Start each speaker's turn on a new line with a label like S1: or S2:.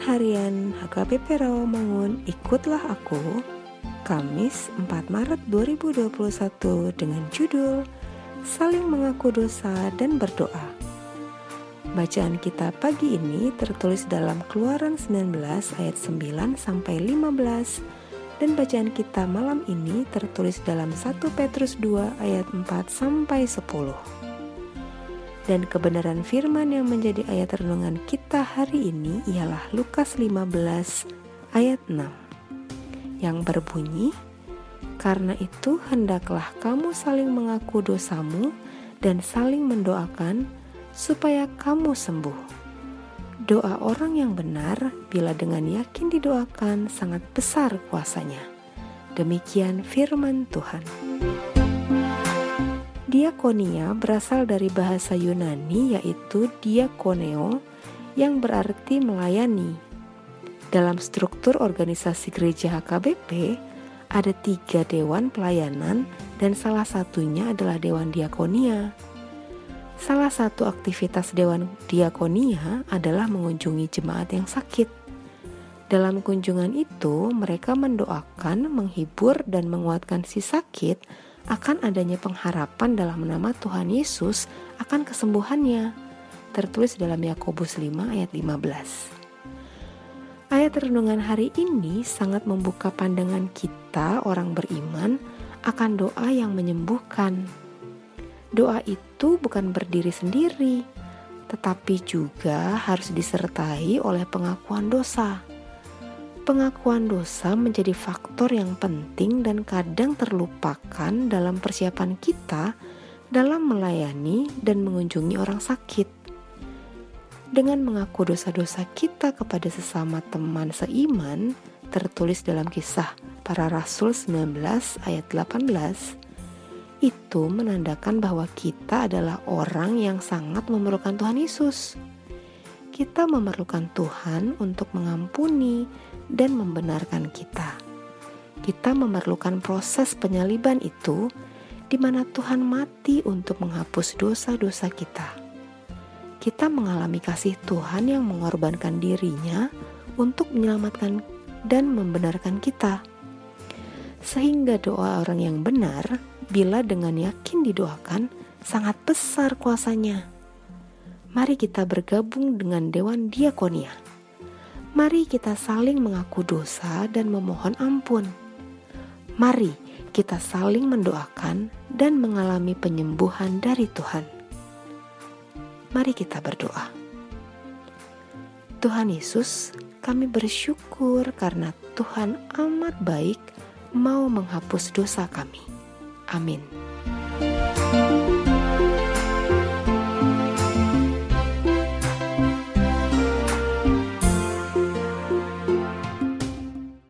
S1: Harian HKBP Rawamangun Ikutlah Aku Kamis 4 Maret 2021 dengan judul Saling Mengaku Dosa dan Berdoa. Bacaan kita pagi ini tertulis dalam Keluaran 19 ayat 9 sampai 15 dan bacaan kita malam ini tertulis dalam 1 Petrus 2 ayat 4 sampai 10 dan kebenaran firman yang menjadi ayat renungan kita hari ini ialah Lukas 15 ayat 6 yang berbunyi Karena itu hendaklah kamu saling mengaku dosamu dan saling mendoakan supaya kamu sembuh. Doa orang yang benar bila dengan yakin didoakan sangat besar kuasanya. Demikian firman Tuhan. Diakonia berasal dari bahasa Yunani yaitu diakoneo yang berarti melayani. Dalam struktur organisasi gereja HKBP ada tiga dewan pelayanan dan salah satunya adalah Dewan Diakonia. Salah satu aktivitas Dewan Diakonia adalah mengunjungi jemaat yang sakit. Dalam kunjungan itu, mereka mendoakan, menghibur, dan menguatkan si sakit akan adanya pengharapan dalam nama Tuhan Yesus akan kesembuhannya. Tertulis dalam Yakobus 5 ayat 15. Ayat renungan hari ini sangat membuka pandangan kita orang beriman akan doa yang menyembuhkan. Doa itu bukan berdiri sendiri, tetapi juga harus disertai oleh pengakuan dosa pengakuan dosa menjadi faktor yang penting dan kadang terlupakan dalam persiapan kita dalam melayani dan mengunjungi orang sakit. Dengan mengaku dosa-dosa kita kepada sesama teman seiman, tertulis dalam kisah para rasul 19 ayat 18, itu menandakan bahwa kita adalah orang yang sangat memerlukan Tuhan Yesus. Kita memerlukan Tuhan untuk mengampuni, dan membenarkan kita. Kita memerlukan proses penyaliban itu di mana Tuhan mati untuk menghapus dosa-dosa kita. Kita mengalami kasih Tuhan yang mengorbankan dirinya untuk menyelamatkan dan membenarkan kita. Sehingga doa orang yang benar bila dengan yakin didoakan sangat besar kuasanya. Mari kita bergabung dengan Dewan Diakonia Mari kita saling mengaku dosa dan memohon ampun. Mari kita saling mendoakan dan mengalami penyembuhan dari Tuhan. Mari kita berdoa. Tuhan Yesus, kami bersyukur karena Tuhan amat baik mau menghapus dosa kami. Amin.